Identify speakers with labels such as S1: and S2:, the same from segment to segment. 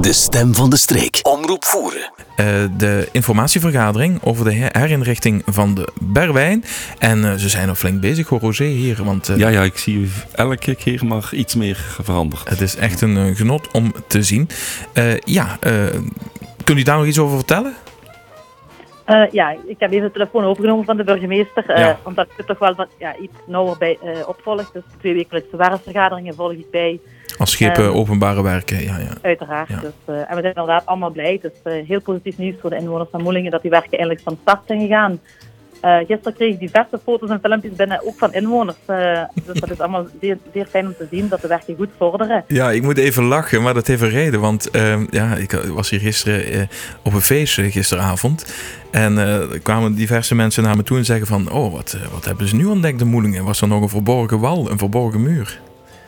S1: De stem van de streek. Omroep voeren.
S2: Uh, de informatievergadering over de herinrichting van de Berwijn. En uh, ze zijn nog flink bezig, hoor, Roger hier. Want,
S3: uh, ja, ja, ik zie elke keer maar iets meer veranderd.
S2: Het is echt een genot om te zien. ja, kunt u daar nog iets over vertellen?
S4: Uh, ja, ik heb even de telefoon overgenomen van de burgemeester, uh, ja. omdat ik het toch wel wat, ja, iets nauwer bij uh, opvolg. Dus twee wekelijkse waarheidsvergaderingen volg ik bij.
S2: Als schepen openbare werken, ja. ja.
S4: Uiteraard. Dus, en we zijn inderdaad allemaal blij. Het is heel positief nieuws voor de inwoners van Moelingen dat die werken eindelijk van start zijn gegaan. Gisteren kreeg ik diverse foto's en filmpjes binnen, ook van inwoners. Dus dat is allemaal zeer, zeer, fijn om te zien dat de werken goed vorderen.
S2: Ja, ik moet even lachen, maar dat heeft een reden. Want uh, ja, ik was hier gisteren op een feestje gisteravond. En er kwamen diverse mensen naar me toe en zeggen van... Oh, wat, wat hebben ze nu ontdekt, de Moelingen? Was er nog een verborgen wal, een verborgen muur?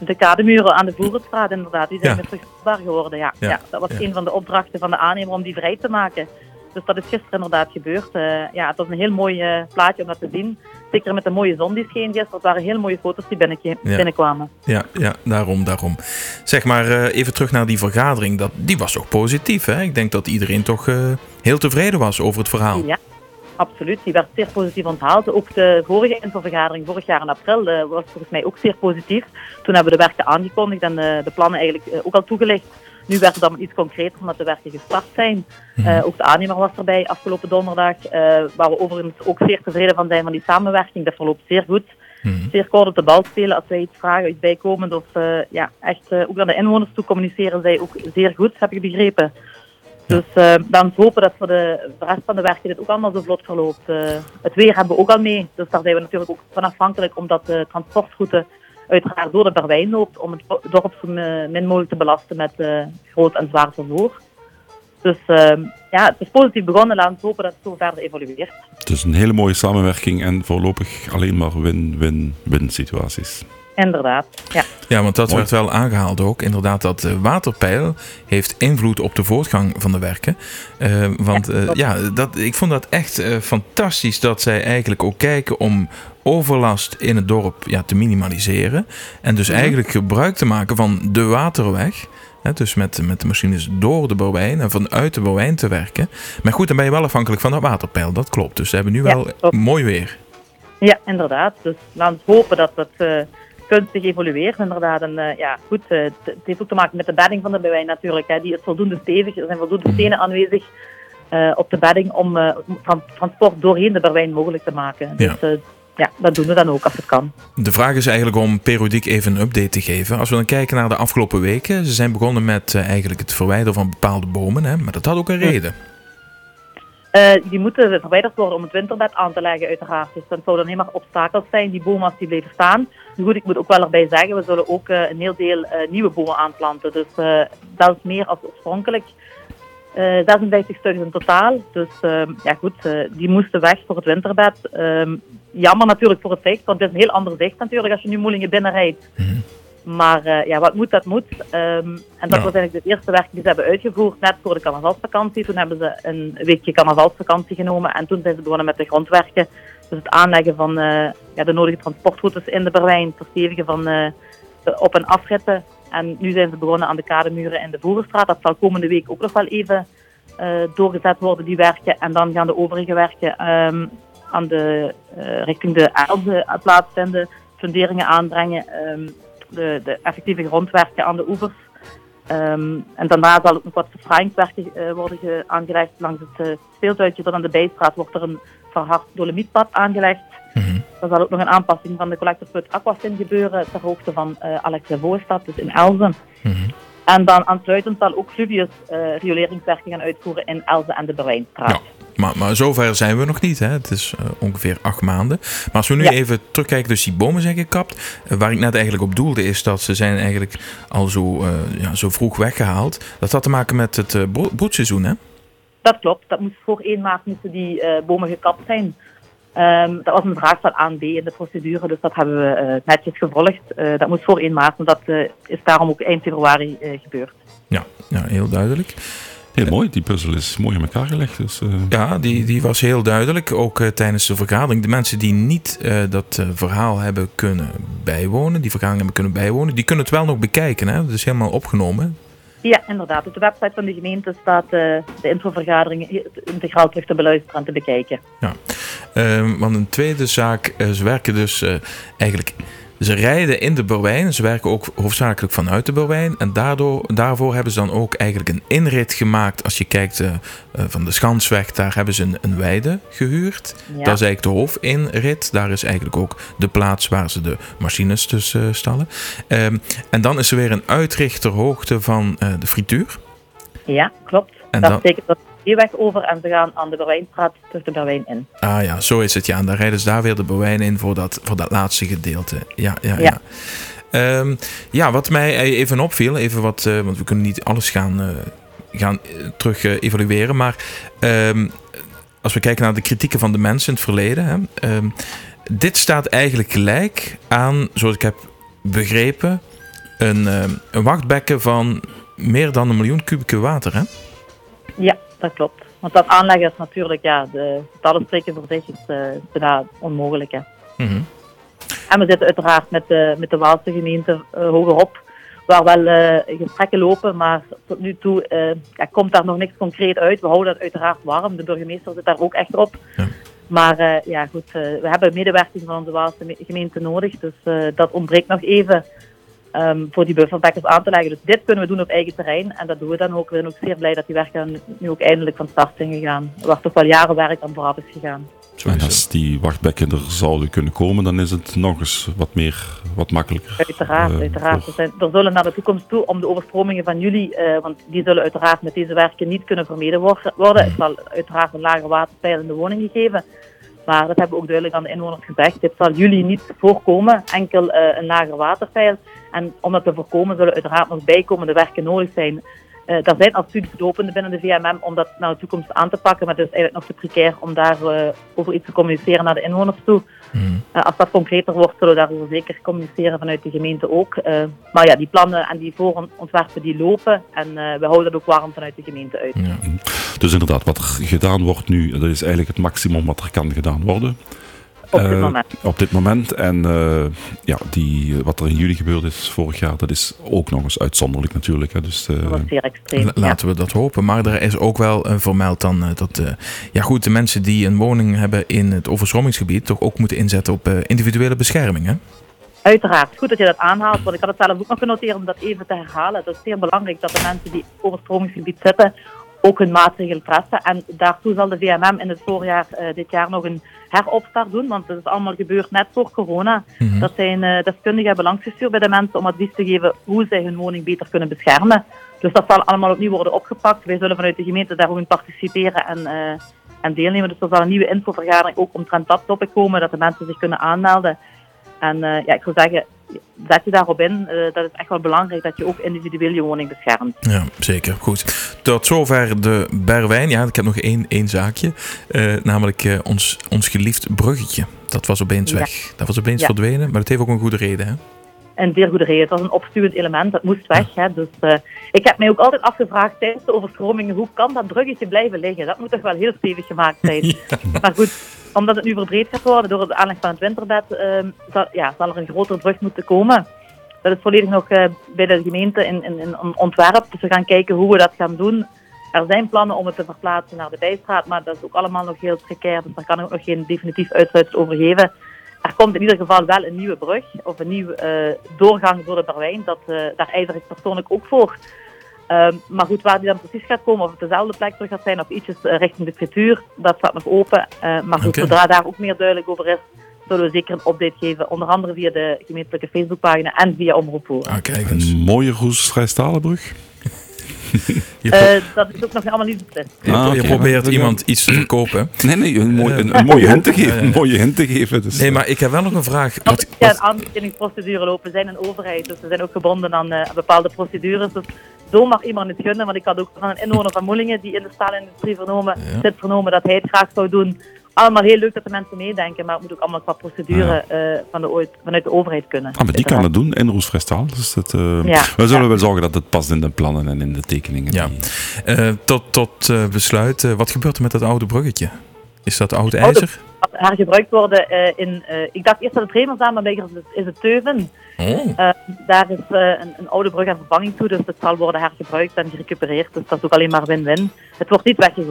S4: De kademuren aan de Voerenstraat inderdaad, die zijn ja. terugbaar geworden. Ja. Ja. ja. dat was een van de opdrachten van de aannemer om die vrij te maken. Dus dat is gisteren inderdaad gebeurd. Uh, ja, het was een heel mooi uh, plaatje om dat te zien. Zeker met de mooie zon die scheen gisteren. Het waren heel mooie foto's die binnenkwamen.
S2: Ja, ja, daarom, daarom. Zeg maar uh, even terug naar die vergadering. Dat, die was toch positief, hè? Ik denk dat iedereen toch heel tevreden was over het verhaal.
S4: Ja, absoluut. Die werd zeer positief onthaald. Ook de vorige infovergadering, vorig jaar in april, was volgens mij ook zeer positief. Toen hebben we de werken aangekondigd en de plannen eigenlijk ook al toegelicht. Nu werd het dan iets concreter omdat de werken gestart zijn. Mhm. Uh, ook de aannemer was erbij afgelopen donderdag. Uh, waar we overigens ook zeer tevreden van zijn van die samenwerking. Dat verloopt zeer goed. Mm -hmm. Zeer kort op de bal spelen als wij iets vragen, iets bijkomen. Of uh, ja, echt ook naar de inwoners toe communiceren zij ook zeer goed, heb ik begrepen. Dus uh, dan hopen dat voor de, rest van de werken dit ook allemaal zo vlot verloopt. Uh, het weer hebben we ook al mee, dus daar zijn we natuurlijk ook van afhankelijk omdat de transportroute uiteraard door de Berwijn loopt om het dorp zo min mogelijk te belasten met uh, groot en zwaar vervoer. Dus uh, ja, het is positief begonnen. Laten we hopen dat het zo verder evolueert.
S3: Het is een hele mooie samenwerking en voorlopig alleen maar win-win-win situaties.
S4: Inderdaad, ja.
S2: Ja, want dat werd wel aangehaald ook. Inderdaad, dat de waterpeil heeft invloed op de voortgang van de werken. Uh, want ja, uh, ja, dat, ik vond dat echt uh, fantastisch dat zij eigenlijk ook kijken om overlast in het dorp ja, te minimaliseren. En dus eigenlijk gebruik te maken van de waterweg. Hè, dus met, met de machines door de Bouwijn en vanuit de Bouwijn te werken. Maar goed, dan ben je wel afhankelijk van dat waterpeil. Dat klopt. Dus ze hebben nu wel mooi weer.
S4: Ja, inderdaad. Dus laten we hopen dat uh, kunstig evolueert. Inderdaad. En uh, ja, goed, uh, het heeft ook te maken met de bedding van de Bouwijn natuurlijk. Hè. Die is voldoende stevig. Er zijn voldoende mhm. stenen aanwezig op de bedding om transport doorheen de Berwijn mogelijk te maken. Ja. Dus ja, dat doen we dan ook als het kan.
S2: De vraag is eigenlijk om periodiek even een update te geven. Als we dan kijken naar de afgelopen weken. Ze zijn begonnen met eigenlijk het verwijderen van bepaalde bomen. Hè, maar dat had ook een reden.
S4: Uh, die moeten verwijderd worden om het winterbed aan te leggen uiteraard. Dus dat zouden alleen maar obstakels zijn, die bomen als die blijven staan. Goed, ik moet ook wel erbij zeggen, we zullen ook uh, een heel deel nieuwe bomen aanplanten. Dus dat is meer als oorspronkelijk. 56 stuks in totaal. Dus ehm, ja goed, die moesten weg voor het winterbed. Ehm, jammer natuurlijk voor het zicht, want het is een heel ander zicht natuurlijk als je nu Moelingen binnenrijdt. Mm Maar uh, ja, wat moet, dat moet. Um, en dat was eigenlijk de eerste werk die ze hebben uitgevoerd net voor de carnavalsvakantie. Toen hebben ze een weekje carnavalsvakantie genomen en toen zijn ze begonnen met de grondwerken. Dus het aanleggen van uh, ja, de nodige transportroutes in de Berwijn, het verstevigen van uh, de op- en afritten. En nu zijn ze begonnen aan de kademuren in de Voerenstraat. Dat zal komende week ook nog wel even doorgezet worden, die werken. En dan gaan de overige werken um, aan de, richting de Elde plaatsvinden, funderingen aanbrengen, um, de, de, effectieve grondwerken aan de oevers. Um, en daarna zal ook nog wat verfraaiingswerken uh, worden aangelegd langs het uh, speeltuintje. Tot aan de Bijstraat wordt er een verhard dolomietpad aangelegd. Mm -hmm. Er zal ook nog een aanpassing van de collectorput Aquasin gebeuren ter hoogte van uh, Alex Voorstad, dus in Elzen. Mm -hmm. En dan aansluitend zal ook Fluvius rioleringswerken gaan uitvoeren in Elzen en de Berwijnstraat.
S2: Ja. Maar, maar zover zijn we nog niet. Hè? Het is uh, ongeveer acht maanden. Maar als we nu ja. even terugkijken, dus die bomen zijn gekapt. Uh, waar ik net eigenlijk op doelde is dat ze zijn eigenlijk al zo, uh, ja, zo vroeg weggehaald. Dat had te maken met het broedseizoen, hè?
S4: Dat klopt. Dat moest voor 1 maart moesten die bomen gekapt zijn. Um, dat was een vraag van A en B in de procedure, dus dat hebben we netjes gevolgd. dat moest voor 1 maart en dat is daarom ook eind februari gebeurd.
S2: Ja, ja, heel duidelijk.
S3: Heel mooi, die puzzel is mooi in elkaar gelegd. Dus, uh...
S2: Ja, die, die was heel duidelijk, ook uh, tijdens de vergadering. De mensen die niet uh, dat verhaal hebben kunnen bijwonen, die vergadering hebben kunnen bijwonen, die kunnen het wel nog bekijken. Hè? Dat is helemaal opgenomen.
S4: Ja, inderdaad. Op de website van de gemeente staat uh, de infovergadering integraal terug te beluisteren en te bekijken.
S2: Ja, uh, want een tweede zaak, uh, ze werken dus eigenlijk ze rijden in de Berwijn. Ze werken ook hoofdzakelijk vanuit de Berwijn. En daardoor, daarvoor hebben ze dan ook eigenlijk een inrit gemaakt. Als je kijkt uh, uh, van de Schansweg, daar hebben ze een, een weide gehuurd. Ja. Dat is eigenlijk de hoofdinrit. Daar is eigenlijk ook de plaats waar ze de machines dus uh, stallen. Um, en dan is er weer een uitrichterhoogte van de frituur.
S4: Ja, klopt.
S2: En
S4: dat betekent dat weg over en ze gaan aan de Berwijnstraat terug de Berwijn in.
S2: Ah ja, zo is het. Ja, en dan rijden ze daar weer de Berwijn in voor dat, voor dat laatste gedeelte. Ja, ja, ja. Ja, um, ja wat mij even opviel, even wat, uh, want we kunnen niet alles gaan, uh, gaan uh, terug evalueren, maar um, als we kijken naar de kritieken van de mensen in het verleden, hè, um, dit staat eigenlijk gelijk aan, zoals ik heb begrepen, een, een wachtbekken van meer dan een miljoen kubieke water. Hè?
S4: Ja, dat klopt. Want dat aanleggen is natuurlijk, ja, de getallen spreken voor zich, is uh, bijna onmogelijk. Hè.
S2: Mm -hmm.
S4: En we zitten uiteraard met de, met de Waalse gemeente uh, hogerop, waar wel uh, gesprekken lopen, maar tot nu toe ja, komt daar nog niks concreet uit. We houden dat uiteraard warm, de burgemeester zit daar ook echt op.
S2: Ja.
S4: Maar ja, goed, we hebben medewerking van onze Waalse gemeente nodig, dus dat ontbreekt nog even. Um, voor die bufferbekkers aan te leggen. Dus dit kunnen we doen op eigen terrein en dat doen we dan ook. We zijn ook zeer blij dat die werken nu ook eindelijk van start zijn gegaan. Waar toch wel jaren werk aan vooraf is gegaan.
S3: En als die wachtbekken er zouden kunnen komen, dan is het nog eens wat meer, wat makkelijker.
S4: Uiteraard, uh, uiteraard. Er, zijn, er, zullen naar de toekomst toe, om de overstromingen van jullie, uh, want die zullen uiteraard met deze werken niet kunnen vermeden worden. Het zal uiteraard een lager waterpeil in de woningen geven. Maar dat hebben we ook duidelijk aan de inwoners gezegd. Dit zal jullie niet voorkomen, enkel uh, een lager waterpeil. En om dat te voorkomen zullen uiteraard nog bijkomende werken nodig zijn. Uh, er zijn al studies lopende binnen de VMM om dat naar de toekomst aan te pakken, maar het is eigenlijk nog te precair om daarover uh, over iets te communiceren naar de inwoners toe.
S2: Mm.
S4: Uh, als dat concreter wordt, zullen we daarover zeker communiceren vanuit de gemeente ook. maar ja, die plannen en die voorontwerpen die lopen en we houden dat ook warm vanuit de gemeente uit.
S2: Ja.
S3: Dus inderdaad, wat er gedaan wordt nu, dat is eigenlijk het maximum wat er kan gedaan worden.
S4: Op dit moment.
S3: Uh, op dit moment. En uh, ja, die, wat er in juli gebeurd is vorig jaar, dat is ook nog eens uitzonderlijk natuurlijk. Hè. Dus, uh,
S4: dat was zeer extreem.
S2: Laten we dat hopen. Maar er is ook wel vermeld dan dat ja, goed, de mensen die een woning hebben in het overstromingsgebied toch ook moeten inzetten op individuele bescherming. Hè?
S4: Uiteraard, goed dat je dat aanhaalt, want ik had het zelf ook nog genoteerd om dat even te herhalen. Het is zeer belangrijk dat de mensen die in het overstromingsgebied zitten ook hun maatregelen treffen. En daartoe zal de VMM in het voorjaar uh, dit jaar nog een heropstart doen, want dat is allemaal gebeurd net voor corona.
S2: Mm -hmm.
S4: Dat zijn uh, deskundigen hebben langsgestuurd bij de mensen om advies te geven hoe zij hun woning beter kunnen beschermen. Dus dat zal allemaal opnieuw worden opgepakt. Wij zullen vanuit de gemeente daar ook in participeren en, uh, en deelnemen. Dus er zal een nieuwe infovergadering ook omtrent dat topic komen, dat de mensen zich kunnen aanmelden. En ja, ik zou zeggen, zet je daarop in. Uh, dat is echt wel belangrijk dat je ook individueel je woning beschermt.
S2: Ja, zeker. Goed. Tot zover de Berwijn. Ja, ik heb nog één, één zaakje. Uh, namelijk uh, ons, ons geliefd bruggetje. Dat was opeens
S4: Ja.
S2: weg. Dat was opeens
S4: Ja.
S2: verdwenen. Maar dat heeft ook een goede reden. Hè?
S4: Een zeer goede reden. Het was een opstuwend element, dat moest weg. Hè. Dus, ik heb mij ook altijd afgevraagd tijdens de overstromingen, hoe kan dat bruggetje blijven liggen? Dat moet toch wel heel stevig gemaakt zijn. Maar goed, omdat het nu verbreed gaat worden door de aanleg van het winterbed, uh, zal, ja, er een grotere brug moeten komen. Dat is volledig nog uh, bij de gemeente in, in, ontwerp. Dus we gaan kijken hoe we dat gaan doen. Er zijn plannen om het te verplaatsen naar de Bijstraat, maar dat is ook allemaal nog heel precair. Dus daar kan ik ook nog geen definitief uitsluitsel over geven. Er komt in ieder geval wel een nieuwe brug of een nieuwe uh, doorgang door de Berwijn. Dat, uh, daar ijzer ik persoonlijk ook voor. Uh, maar goed, waar die dan precies gaat komen, of het dezelfde plek terug gaat zijn of ietsjes uh, richting de frituur, dat staat nog open. Uh, maar goed, zodra daar ook meer duidelijk over is, zullen we zeker een update geven. Onder andere via de gemeentelijke Facebookpagina en via Omroep.
S2: Ah, kijk eens.
S3: Een mooie
S2: pro-
S4: Uh, dat is ook nog allemaal niet beslist.
S2: je,
S3: Ah,
S2: je probeert
S3: Ja.
S2: iemand iets te verkopen.
S3: Nee, nee, een, mooi,
S2: Eh,
S3: een, een mooie hint te geven. Een mooie hint te geven. Dus,
S2: Nee, maar ik heb wel nog een vraag. Wat,
S4: ja, een aanbestedingsprocedure lopen. We zijn een overheid, dus we zijn ook gebonden aan, uh, aan bepaalde procedures. Dus zo mag iemand het gunnen, want ik had ook van een inwoner van Moelingen die in de staalindustrie vernomen,
S2: Ja.
S4: zit vernomen dat hij het graag zou doen. Allemaal heel leuk dat de mensen meedenken, maar het moet ook allemaal qua procedure uh, van de, ooit- vanuit de overheid kunnen.
S3: Ah, maar die kan het doen in Roes-Vrijstaal. Dus dat, uh,
S4: Ja.
S3: We zullen
S4: Ja.
S3: wel zorgen dat het past in de plannen en in de tekeningen.
S2: Ja.
S3: die-
S2: eh, tot tot eh, besluit, eh, wat gebeurt er met dat oude bruggetje? Is dat oud ijzer?
S4: Dat hergebruikt worden eh, in... eh, ik dacht eerst dat het Remersdaan, maar bij is het, is het Teuven.
S2: Oh,
S4: Eh, daar is een, een oude brug aan vervanging toe, dus het zal worden hergebruikt en gerecupereerd. Dus dat is ook alleen maar win-win. Het wordt niet weggegooid.